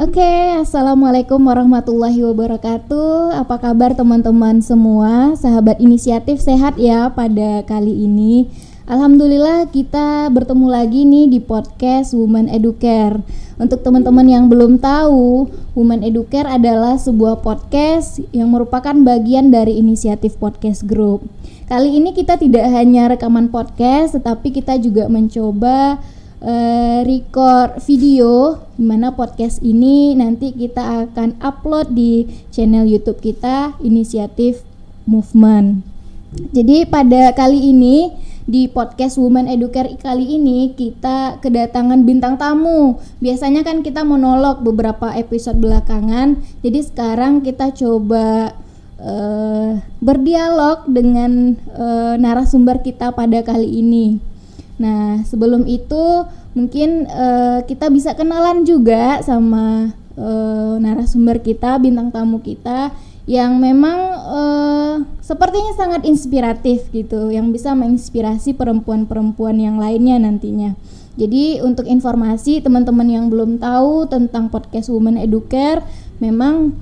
Oke, assalamualaikum warahmatullahi wabarakatuh. Apa kabar teman-teman semua? Sahabat inisiatif sehat ya pada kali ini. Alhamdulillah kita bertemu lagi nih di podcast Women Educare. Untuk teman-teman yang belum tahu, Women Educare adalah sebuah podcast yang merupakan bagian dari inisiatif podcast group. Kali ini kita tidak hanya rekaman podcast, tetapi kita juga mencoba uh, record video di mana podcast ini nanti kita akan upload di channel YouTube kita Inisiatif Movement. Jadi pada kali ini di podcast Women Educare kali ini kita kedatangan bintang tamu. Biasanya kan kita monolog beberapa episode belakangan. Jadi sekarang kita coba uh, berdialog dengan uh, narasumber kita pada kali ini. Nah, sebelum itu mungkin uh, kita bisa kenalan juga sama uh, narasumber kita, bintang tamu kita yang memang uh, sepertinya sangat inspiratif gitu, yang bisa menginspirasi perempuan-perempuan yang lainnya nantinya. Jadi untuk informasi teman-teman yang belum tahu tentang podcast Women Educare, memang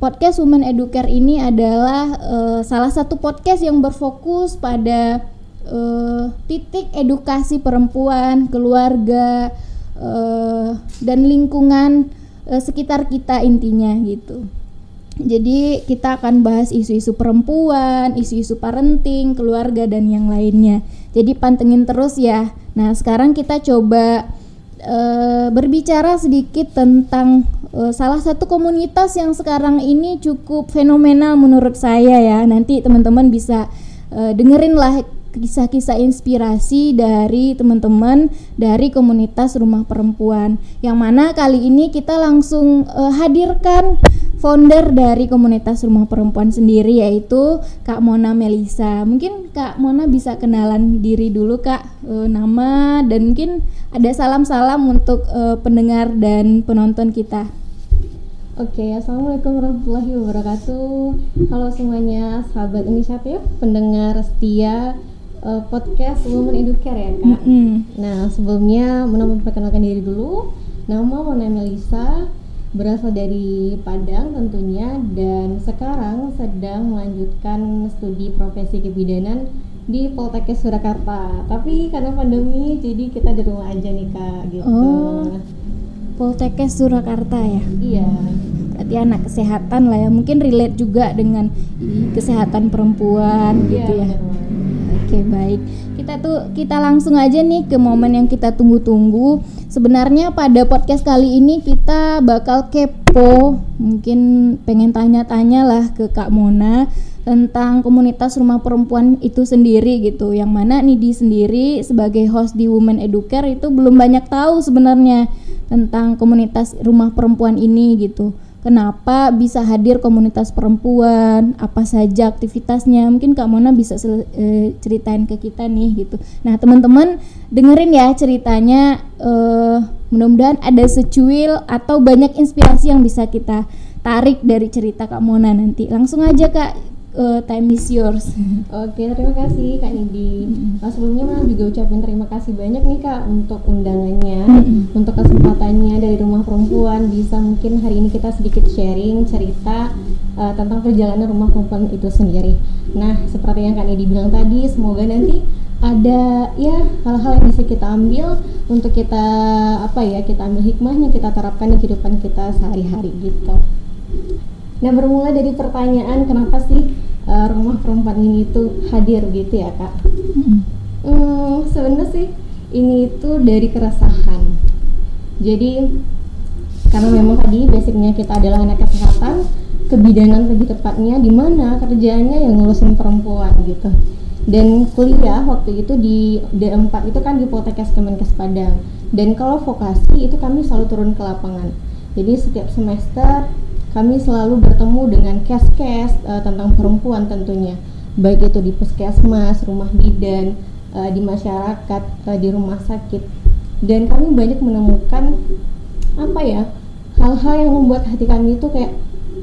podcast Women Educare ini adalah uh, salah satu podcast yang berfokus pada uh, titik edukasi perempuan, keluarga, uh, dan lingkungan uh, sekitar kita intinya gitu. Jadi kita akan bahas isu-isu perempuan, isu-isu parenting, keluarga dan yang lainnya. Jadi pantengin terus ya. Nah sekarang kita coba uh, berbicara sedikit tentang salah satu komunitas yang sekarang ini cukup fenomenal menurut saya ya. Nanti teman-teman bisa uh, dengerin lah kisah-kisah inspirasi dari teman-teman dari komunitas rumah perempuan. Yang mana kali ini kita langsung uh, hadirkan founder dari komunitas rumah perempuan sendiri yaitu Kak Mona Melisa. Mungkin Kak Mona bisa kenalan diri dulu Kak uh, nama dan mungkin ada salam-salam untuk uh, pendengar dan penonton kita. Oke, assalamualaikum warahmatullahi wabarakatuh. Halo semuanya, sahabat inisiatif, pendengar setia uh, podcast Women Educare ya kak. Mm -hmm. Nah sebelumnya mau memperkenalkan diri dulu. Nama Mona Melisa berasal dari Padang tentunya dan sekarang sedang melanjutkan studi profesi kebidanan di Poltekkes Surakarta. Tapi karena pandemi jadi kita di rumah aja nih kak gitu. Oh, Poltekkes Surakarta ya? Iya. Berarti anak kesehatan lah ya. Mungkin relate juga dengan kesehatan perempuan gitu iya, ya. Bener Oke, baik. Kita tuh kita langsung aja nih ke momen yang kita tunggu-tunggu. Sebenarnya pada podcast kali ini kita bakal kepo, mungkin pengen tanya-tanya lah ke Kak Mona tentang komunitas rumah perempuan itu sendiri gitu. Yang mana nih di sendiri sebagai host di Women Educare itu belum banyak tahu sebenarnya tentang komunitas rumah perempuan ini gitu kenapa bisa hadir komunitas perempuan, apa saja aktivitasnya. Mungkin Kak Mona bisa e, ceritain ke kita nih gitu. Nah, teman-teman dengerin ya ceritanya e, mudah-mudahan ada secuil atau banyak inspirasi yang bisa kita tarik dari cerita Kak Mona nanti. Langsung aja Kak uh, time is yours. Oke, terima kasih Kak Nidi. Nah, sebelumnya malah juga ucapin terima kasih banyak nih Kak untuk undangannya, untuk kesempatannya dari Rumah Perempuan bisa mungkin hari ini kita sedikit sharing cerita uh, tentang perjalanan Rumah Perempuan itu sendiri. Nah, seperti yang Kak Nidi bilang tadi, semoga nanti ada ya hal-hal yang bisa kita ambil untuk kita apa ya kita ambil hikmahnya kita terapkan di kehidupan kita sehari-hari gitu. Nah bermula dari pertanyaan kenapa sih uh, rumah perempuan ini itu hadir gitu ya kak? Hmm, hmm sebenarnya sih ini itu dari keresahan. Jadi karena memang tadi basicnya kita adalah anak kesehatan, kebidanan lebih tepatnya di mana kerjanya yang ngurusin perempuan gitu. Dan kuliah waktu itu di D4 itu kan di Poltekkes Kemenkes Padang. Dan kalau vokasi itu kami selalu turun ke lapangan. Jadi setiap semester kami selalu bertemu dengan kes-kes uh, tentang perempuan tentunya. Baik itu di puskesmas, rumah bidan, uh, di masyarakat, uh, di rumah sakit. Dan kami banyak menemukan apa ya hal-hal yang membuat hati kami itu kayak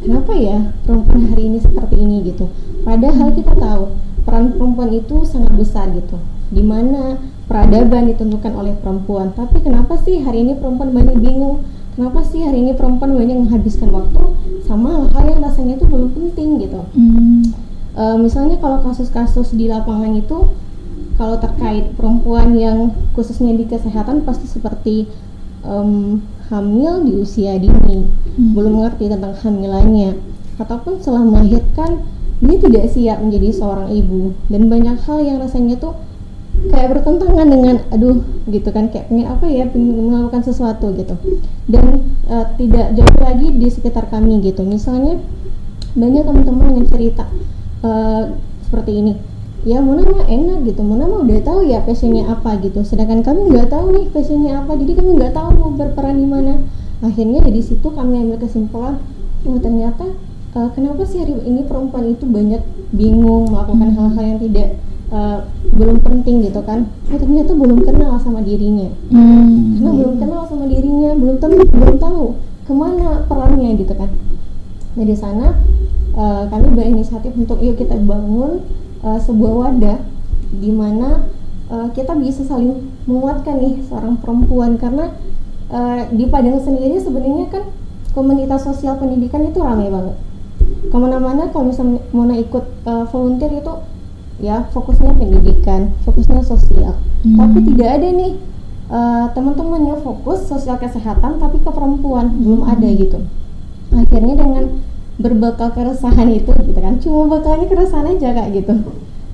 kenapa ya perempuan hari ini seperti ini? gitu. Padahal kita tahu peran perempuan itu sangat besar gitu. Di mana peradaban ditentukan oleh perempuan. Tapi kenapa sih hari ini perempuan banyak bingung kenapa sih hari ini perempuan banyak menghabiskan waktu sama hal yang rasanya itu belum penting gitu hmm. uh, misalnya kalau kasus-kasus di lapangan itu kalau terkait perempuan yang khususnya di kesehatan pasti seperti um, hamil di usia dini hmm. belum mengerti tentang hamilannya ataupun setelah melahirkan dia tidak siap menjadi seorang ibu dan banyak hal yang rasanya tuh kayak bertentangan dengan aduh gitu kan kayak pengen apa ya pengen melakukan sesuatu gitu. Dan uh, tidak jauh lagi di sekitar kami gitu. Misalnya banyak teman-teman yang cerita uh, seperti ini ya Mona mah enak gitu Mona mah udah tahu ya passionnya apa gitu. Sedangkan kami nggak tahu nih passionnya apa jadi kami nggak tahu mau berperan di mana. Akhirnya dari situ kami ambil kesimpulan oh ternyata uh, kenapa sih hari ini perempuan itu banyak bingung melakukan hmm. hal-hal yang tidak uh, belum penting gitu kan. Oh ternyata belum kenal sama dirinya. Hmm. karena belum kenal sama dirinya belum tahu belum tahu ke mana perannya gitu kan. Dari sana uh, kami berinisiatif untuk yuk kita bangun uh, sebuah wadah di mana uh, kita bisa saling menguatkan nih seorang perempuan. Karena uh, di Padang sendiri sebenarnya kan komunitas sosial pendidikan itu ramai banget. Ke mana-mana kalau misalnya mau ikut uh, volunteer itu ya fokusnya pendidikan fokusnya sosial. Hmm. tapi tidak ada nih uh, teman-teman yang fokus sosial kesehatan tapi ke perempuan. Hmm. belum ada gitu. Akhirnya dengan berbekal keresahan itu gitu kan. Cuma bekalnya keresahan aja kak gitu.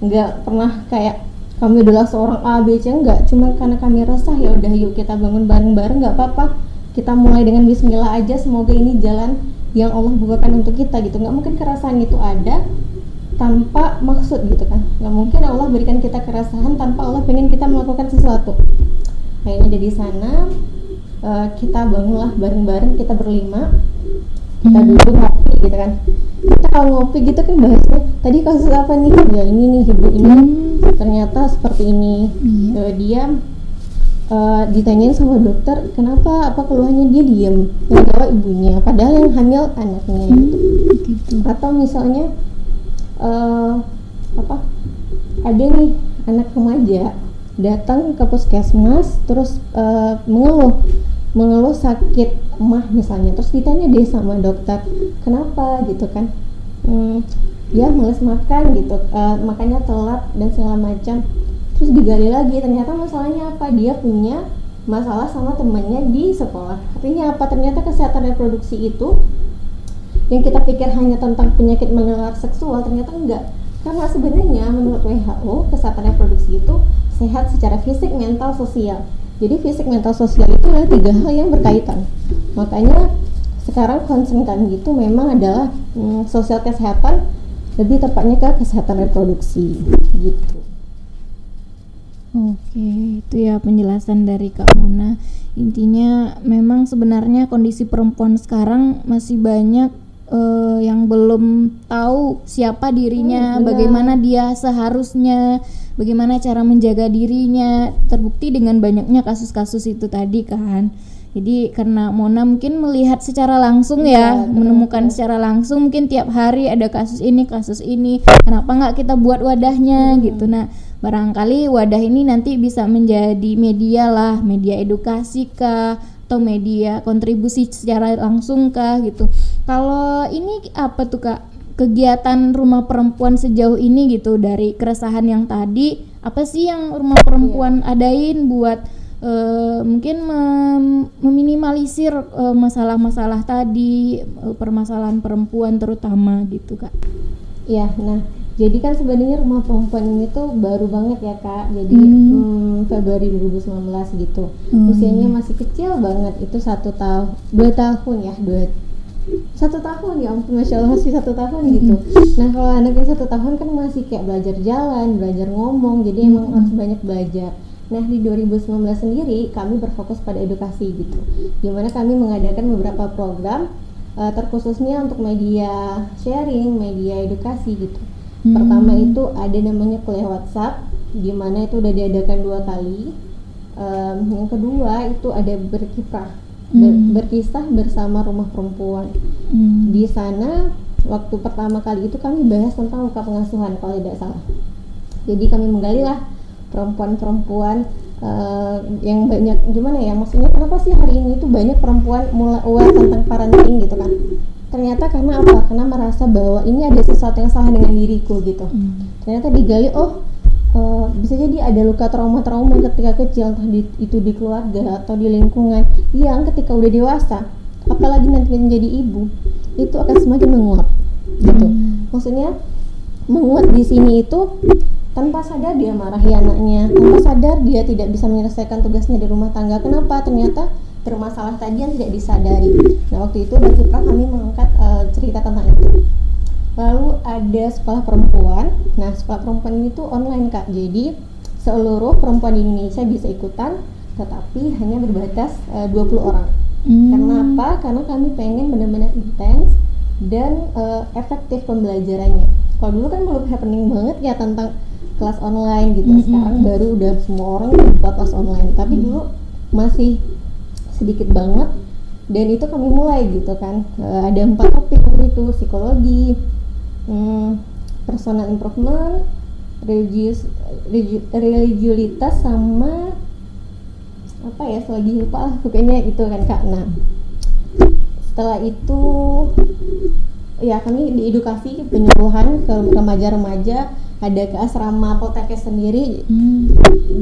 Nggak pernah kayak kami adalah seorang A B C enggak cuma karena kami resah ya udah yuk kita bangun bareng-bareng nggak apa-apa. Kita mulai dengan Bismillah aja semoga ini jalan yang Allah bukakan untuk kita gitu. Nggak mungkin keresahan itu ada tanpa maksud gitu kan. Nggak mungkin Allah berikan kita keresahan tanpa Allah pengen kita melakukan sesuatu. Akhirnya dari sana. Uh, kita bangunlah bareng-bareng kita berlima. Kita hmm. duduk ngopi gitu kan. Kita kalau ngopi gitu kan bahasnya tadi kasus apa nih? Ya ini nih ibu ini. Hmm. ternyata seperti ini. Hmm. uh, dia uh, ditanyain sama dokter kenapa? Apa keluhannya? Dia diem. Yang jawab ibunya padahal yang hamil anaknya. Hmm, gitu. atau misalnya uh, apa? Ada nih anak remaja datang ke puskesmas terus uh, mengeluh. Mengeluh sakit emah misalnya. Terus ditanya deh sama dokter kenapa? gitu kan. Hmm, dia males makan gitu uh, makannya telat dan segala macam. Terus digali lagi ternyata masalahnya apa? Dia punya masalah sama temannya di sekolah. Artinya apa? Ternyata kesehatan reproduksi itu yang kita pikir hanya tentang penyakit menular seksual ternyata enggak karena sebenarnya menurut WHO kesehatan reproduksi itu sehat secara fisik, mental, sosial. Jadi fisik, mental, sosial itu adalah tiga hal yang berkaitan. Makanya sekarang concern kami itu memang adalah hmm, sosial kesehatan lebih tepatnya ke kesehatan reproduksi gitu. Oke, itu ya penjelasan dari Kak Mona. Intinya memang sebenarnya kondisi perempuan sekarang masih banyak uh, yang belum tahu siapa dirinya, hmm, bagaimana dia seharusnya, bagaimana cara menjaga dirinya. Terbukti dengan banyaknya kasus-kasus itu tadi kan. Jadi karena Mona mungkin melihat secara langsung ya, ya menemukan secara langsung mungkin tiap hari ada kasus ini, kasus ini. Kenapa nggak kita buat wadahnya hmm. gitu. Nah, barangkali wadah ini nanti bisa menjadi media lah media edukasi kah atau media kontribusi secara langsung kah gitu. Kalau ini apa tuh kak? Kegiatan rumah perempuan sejauh ini gitu dari keresahan yang tadi apa sih yang rumah perempuan iya. adain buat uh, mungkin mem meminimalisir uh, masalah-masalah tadi uh, permasalahan perempuan terutama gitu kak? Iya, nah jadi kan sebenarnya rumah perempuan ini tuh baru banget ya kak jadi hmm. Hmm, Februari 2019 gitu hmm. usianya masih kecil banget itu satu tahun dua tahun ya dua satu tahun ya ampun masya allah masih satu tahun hmm. gitu nah kalau anaknya satu tahun kan masih kayak belajar jalan belajar ngomong jadi hmm. emang harus banyak belajar Nah di 2019 sendiri kami berfokus pada edukasi gitu, di mana kami mengadakan beberapa program uh, terkhususnya untuk media sharing, media edukasi gitu. Hmm. Pertama itu ada namanya kuliah WhatsApp, di mana itu udah diadakan dua kali. Um, yang kedua itu ada berkiprah, hmm. ber, berkisah bersama rumah perempuan. Hmm. Di sana waktu pertama kali itu kami bahas tentang muka pengasuhan kalau tidak salah. Jadi kami menggali lah perempuan-perempuan uh, yang banyak gimana ya maksudnya kenapa sih hari ini tuh banyak perempuan mulai aware tentang parenting gitu kan ternyata karena apa? Karena merasa bahwa ini ada sesuatu yang salah dengan diriku gitu. Hmm. ternyata digali oh uh, bisa jadi ada luka trauma-trauma ketika kecil entah di, itu di keluarga atau di lingkungan yang ketika udah dewasa apalagi nanti menjadi ibu itu akan semakin menguap gitu. Hmm. maksudnya menguat di sini itu tanpa sadar dia marahi anaknya tanpa sadar dia tidak bisa menyelesaikan tugasnya di rumah tangga. Kenapa? Ternyata bermasalah tadi yang tidak disadari. Nah waktu itu dari Kipra kami mengangkat uh, cerita tentang itu. Lalu ada sekolah perempuan. Nah sekolah perempuan ini tuh online kak. Jadi seluruh perempuan di Indonesia bisa ikutan, tetapi hanya berbatas uh, 20 orang. Hmm. Karena apa? Karena kami pengen benar-benar intens dan uh, efektif pembelajarannya. Kalau dulu kan belum happening banget ya tentang kelas online gitu. Hmm. Sekarang baru udah semua orang buka kelas online. Tapi hmm. dulu masih sedikit banget dan itu kami mulai gitu kan. Uh, ada empat topik waktu itu psikologi hmm, personal improvement religius religiulitas sama apa ya selagi lupa lah pokoknya itu kan kak. Nah setelah itu ya kami diedukasi penyuluhan ke remaja-remaja ada ke asrama Poltekkes sendiri hmm.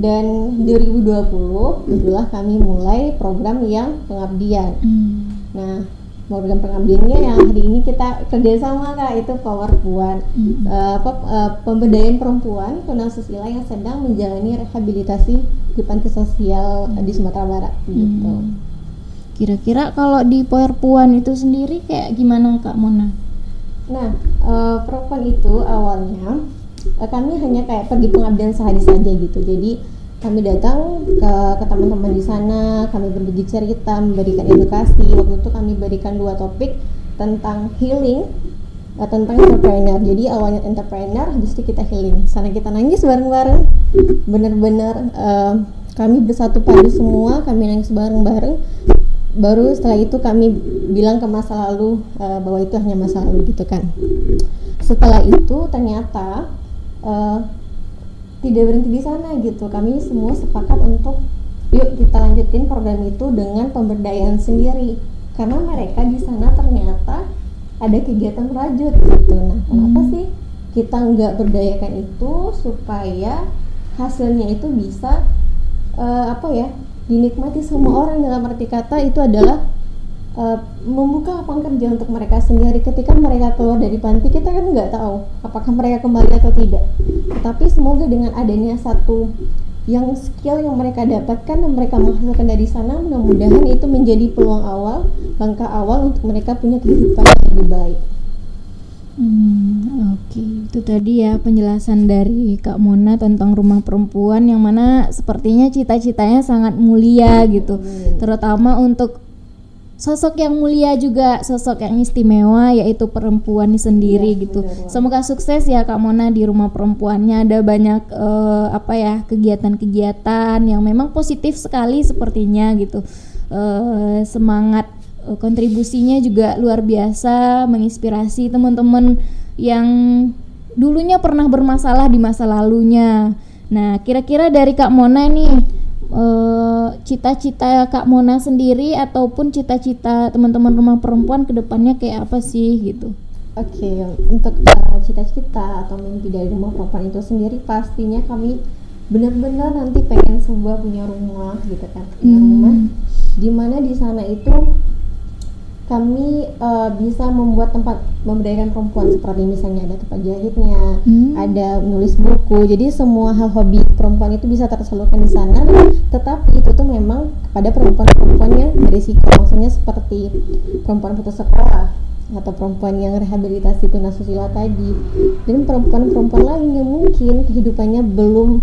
dan 2020 itulah kami mulai program yang pengabdian. Hmm. Nah program pengabdiannya yang hari ini kita kerjasama kak itu Power Puan hmm. uh, uh, pemberdayaan perempuan tunasusila yang sedang menjalani rehabilitasi di panti sosial hmm. di Sumatera Barat hmm. gitu. Kira-kira kalau di Power Puan itu sendiri kayak gimana kak Mona? Nah, uh, perempuan itu awalnya uh, kami hanya kayak pergi pengabdian sehari saja gitu. Jadi kami datang ke, ke teman-teman di sana kami berbagi cerita memberikan edukasi. Waktu itu kami berikan dua topik tentang healing uh, tentang entrepreneur. Jadi awalnya entrepreneur habis itu kita healing. Sana kita nangis bareng-bareng. Bener-bener uh, kami bersatu padu semua kami nangis bareng-bareng. Baru setelah itu kami bilang ke masa lalu uh, bahwa itu hanya masa lalu gitu kan. Setelah itu ternyata uh, tidak berhenti di sana gitu. Kami semua sepakat untuk yuk kita lanjutin program itu dengan pemberdayaan sendiri. Karena mereka di sana ternyata ada kegiatan rajut gitu. Nah kenapa hmm. sih kita nggak berdayakan itu supaya hasilnya itu bisa uh, apa ya dinikmati semua orang? Dalam arti kata itu adalah uh, membuka lapangan kerja untuk mereka sendiri ketika mereka keluar dari panti kita kan nggak tahu apakah mereka kembali atau tidak tetapi semoga dengan adanya satu yang skill yang mereka dapatkan dan mereka menghasilkan dari sana mudah-mudahan itu menjadi peluang awal langkah awal untuk mereka punya kehidupan yang lebih baik Hmm, Oke, okay. itu tadi ya penjelasan dari Kak Mona tentang rumah perempuan yang mana sepertinya cita-citanya sangat mulia gitu, hmm. terutama untuk sosok yang mulia juga sosok yang istimewa yaitu perempuan sendiri ya, gitu. Benar, Semoga sukses ya Kak Mona di rumah perempuannya ada banyak uh, apa ya kegiatan-kegiatan yang memang positif sekali sepertinya gitu. Uh, semangat uh, kontribusinya juga luar biasa menginspirasi teman-teman yang dulunya pernah bermasalah di masa lalunya. Nah, kira-kira dari Kak Mona nih cita-cita uh, Kak Mona sendiri ataupun cita-cita teman-teman rumah perempuan ke depannya kayak apa sih gitu? Oke, okay, untuk uh, cita-cita atau mimpi dari rumah perempuan itu sendiri pastinya kami benar-benar nanti pengen sebuah punya rumah gitu kan, punya hmm. rumah di mana di sana itu kami uh, bisa membuat tempat memberdayakan perempuan seperti misalnya ada tempat jahitnya, hmm. ada menulis buku. Jadi semua hal hobi perempuan itu bisa tersalurkan di sana. Tetapi itu tuh memang kepada perempuan-perempuan yang berisiko, maksudnya seperti perempuan putus sekolah atau perempuan yang rehabilitasi tunasusila tadi dan perempuan-perempuan lain yang mungkin kehidupannya belum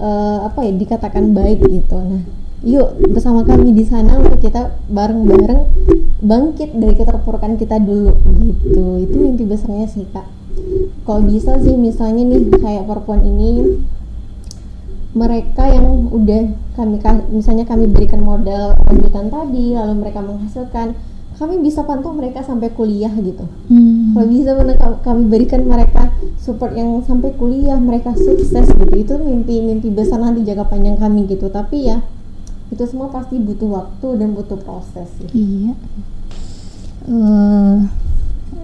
uh, apa ya dikatakan baik gitu. Nah, yuk bersama kami di sana untuk kita bareng-bareng bangkit dari keterpurukan kita dulu gitu. Itu mimpi besarnya sih kak. Kalau bisa sih misalnya nih kayak perempuan ini mereka yang udah kami misalnya kami berikan modal lanjutan tadi lalu mereka menghasilkan kami bisa pantau mereka sampai kuliah gitu. Hmm. kalau bisa kami berikan mereka support yang sampai kuliah mereka sukses gitu. Itu mimpi-mimpi besar nanti jangka panjang kami gitu. Tapi ya itu semua pasti butuh waktu dan butuh proses sih. iya uh,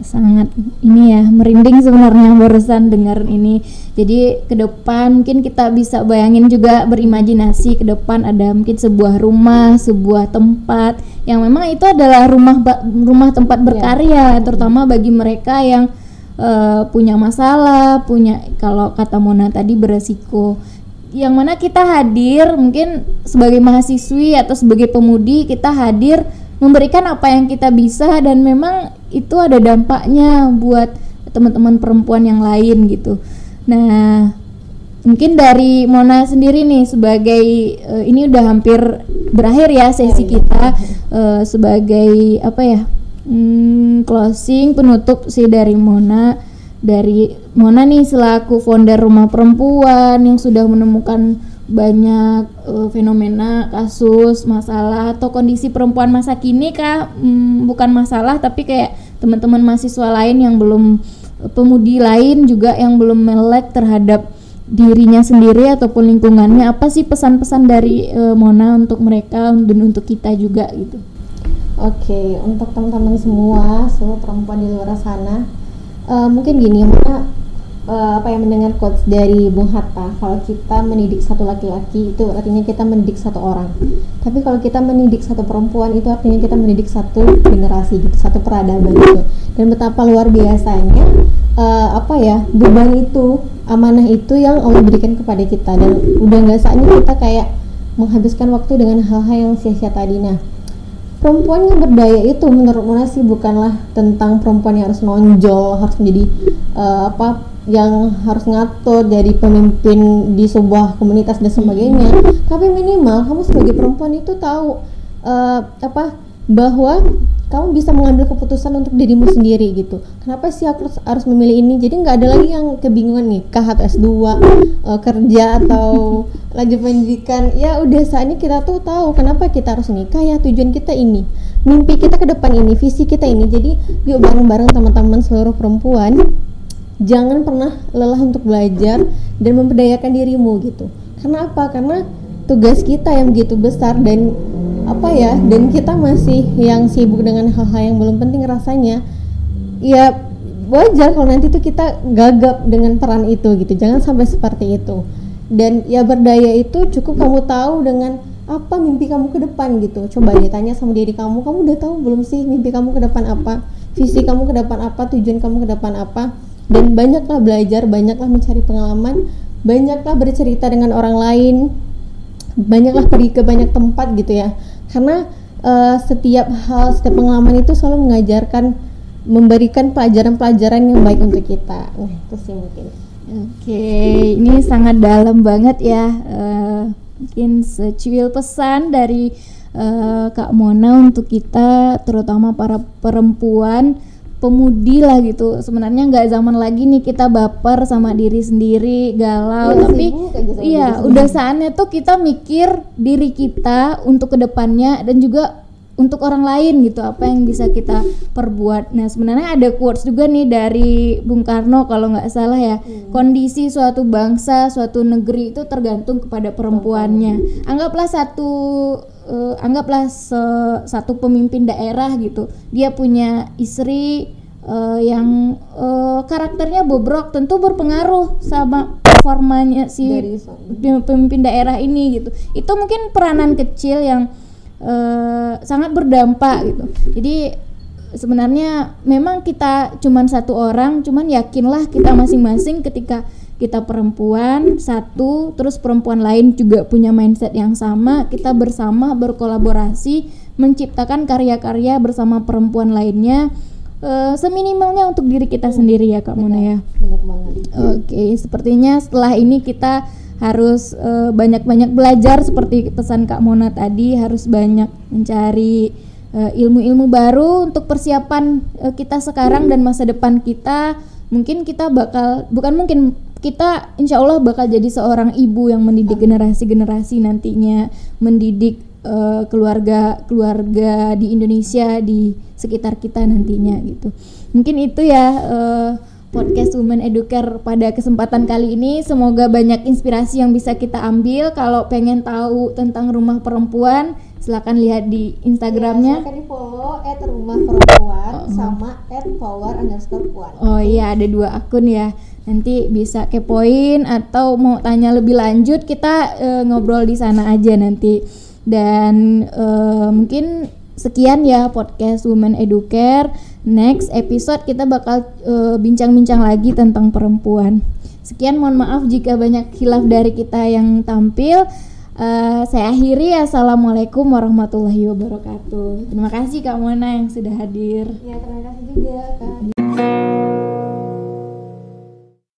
sangat ini ya merinding sebenarnya barusan dengar ini jadi ke depan mungkin kita bisa bayangin juga berimajinasi ke depan ada mungkin sebuah rumah sebuah tempat yang memang itu adalah rumah rumah tempat iya. berkarya ya. terutama bagi mereka yang uh, punya masalah punya kalau kata Mona tadi beresiko yang mana kita hadir mungkin sebagai mahasiswi atau sebagai pemudi kita hadir memberikan apa yang kita bisa dan memang itu ada dampaknya buat teman-teman perempuan yang lain gitu. Nah, mungkin dari Mona sendiri nih sebagai uh, ini udah hampir berakhir ya sesi kita uh, sebagai apa ya? Hmm, closing penutup sih dari Mona dari Mona nih selaku founder rumah perempuan yang sudah menemukan banyak uh, fenomena kasus masalah atau kondisi perempuan masa kini kah? Hmm, bukan masalah tapi kayak teman-teman mahasiswa lain yang belum pemudi lain juga yang belum melek terhadap dirinya sendiri ataupun lingkungannya. Apa sih pesan-pesan dari uh, Mona untuk mereka dan untuk kita juga gitu? Oke okay, untuk teman-teman semua seluruh perempuan di luar sana uh, mungkin gini Mona uh, apa yang mendengar quotes dari Bung Hatta kalau kita mendidik satu laki-laki itu artinya kita mendidik satu orang. Tapi kalau kita mendidik satu perempuan itu artinya kita mendidik satu generasi gitu satu peradaban gitu. Dan betapa luar biasanya uh, apa ya beban itu amanah itu yang Allah berikan kepada kita. Dan udah nggak saatnya kita kayak menghabiskan waktu dengan hal-hal yang sia-sia tadi. Nah perempuan yang berdaya itu menurut Mona sih bukanlah tentang perempuan yang harus nonjol harus menjadi uh, apa yang harus ngatur jadi pemimpin di sebuah komunitas dan sebagainya. Tapi minimal kamu sebagai perempuan itu tahu uh, apa bahwa kamu bisa mengambil keputusan untuk dirimu sendiri gitu. Kenapa sih aku harus memilih ini? Jadi nggak ada lagi yang kebingungan nikah atau S2 uh, eh, kerja atau lanjut pendidikan. Ya udah saatnya kita tuh tahu kenapa kita harus nikah ya tujuan kita ini. Mimpi kita ke depan ini visi kita ini. Jadi yuk bareng-bareng teman-teman seluruh perempuan jangan pernah lelah untuk belajar dan memberdayakan dirimu gitu. Karena apa? Karena tugas kita yang begitu besar dan apa ya dan kita masih yang sibuk dengan hal-hal yang belum penting rasanya ya wajar kalau nanti tuh kita gagap dengan peran itu gitu. Jangan sampai seperti itu. Dan ya berdaya itu cukup kamu tahu dengan apa mimpi kamu ke depan gitu. Coba dia tanya sama diri kamu kamu udah tahu belum sih mimpi kamu ke depan apa? Visi kamu ke depan apa? Tujuan kamu ke depan apa? Dan banyaklah belajar, banyaklah mencari pengalaman, banyaklah bercerita dengan orang lain, banyaklah pergi ke banyak tempat gitu ya. Karena uh, setiap hal, setiap pengalaman itu selalu mengajarkan, memberikan pelajaran-pelajaran yang baik untuk kita. Nah, itu sih mungkin. Oke, ini sangat dalam banget ya. Uh, mungkin secuil pesan dari uh, Kak Mona untuk kita, terutama para perempuan pemudi lah gitu. Sebenarnya nggak zaman lagi nih kita baper sama diri sendiri galau. Ya, tapi iya udah saatnya tuh kita mikir diri kita untuk ke depannya dan juga untuk orang lain gitu apa yang bisa kita perbuat. Nah sebenarnya ada quotes juga nih dari Bung Karno kalau nggak salah ya. Hmm. kondisi suatu bangsa suatu negeri itu tergantung kepada perempuannya. Anggaplah satu uh, anggaplah se satu pemimpin daerah gitu. Dia punya istri uh, yang uh, karakternya bobrok tentu berpengaruh sama performanya si pemimpin daerah ini gitu. Itu mungkin peranan kecil yang uh, sangat berdampak gitu. Jadi sebenarnya memang kita cuman satu orang cuman yakinlah kita masing-masing ketika kita perempuan satu terus perempuan lain juga punya mindset yang sama kita bersama berkolaborasi menciptakan karya-karya bersama perempuan lainnya uh, seminimalnya untuk diri kita sendiri ya Kak Mona ya. Oke, okay, sepertinya setelah ini kita harus eh, banyak-banyak belajar seperti pesan Kak Mona tadi, harus banyak mencari uh, ilmu-ilmu baru untuk persiapan uh, kita sekarang dan masa depan kita. Mungkin kita bakal bukan mungkin kita insya Allah bakal jadi seorang ibu yang mendidik generasi-generasi nantinya, mendidik uh, keluarga keluarga di Indonesia di sekitar kita nantinya gitu mungkin itu ya uh, podcast Women Educare pada kesempatan kali ini. Semoga banyak inspirasi yang bisa kita ambil. Kalau pengen tahu tentang rumah perempuan, silahkan lihat di Instagramnya. Ya, silahkan di follow at rumah perempuan oh. sama at power underscore puan. Oh iya, ada dua akun ya. Nanti bisa kepoin atau mau tanya lebih lanjut, kita uh, ngobrol di sana aja nanti. Dan uh, mungkin sekian ya podcast Women Educare next episode kita bakal eh, bincang-bincang uh, lagi tentang perempuan. Sekian mohon maaf jika banyak hilaf dari kita yang tampil. Uh, saya akhiri assalamualaikum warahmatullahi wabarakatuh. Terima kasih Kak Mona yang sudah hadir. Ya terima kasih juga Kak.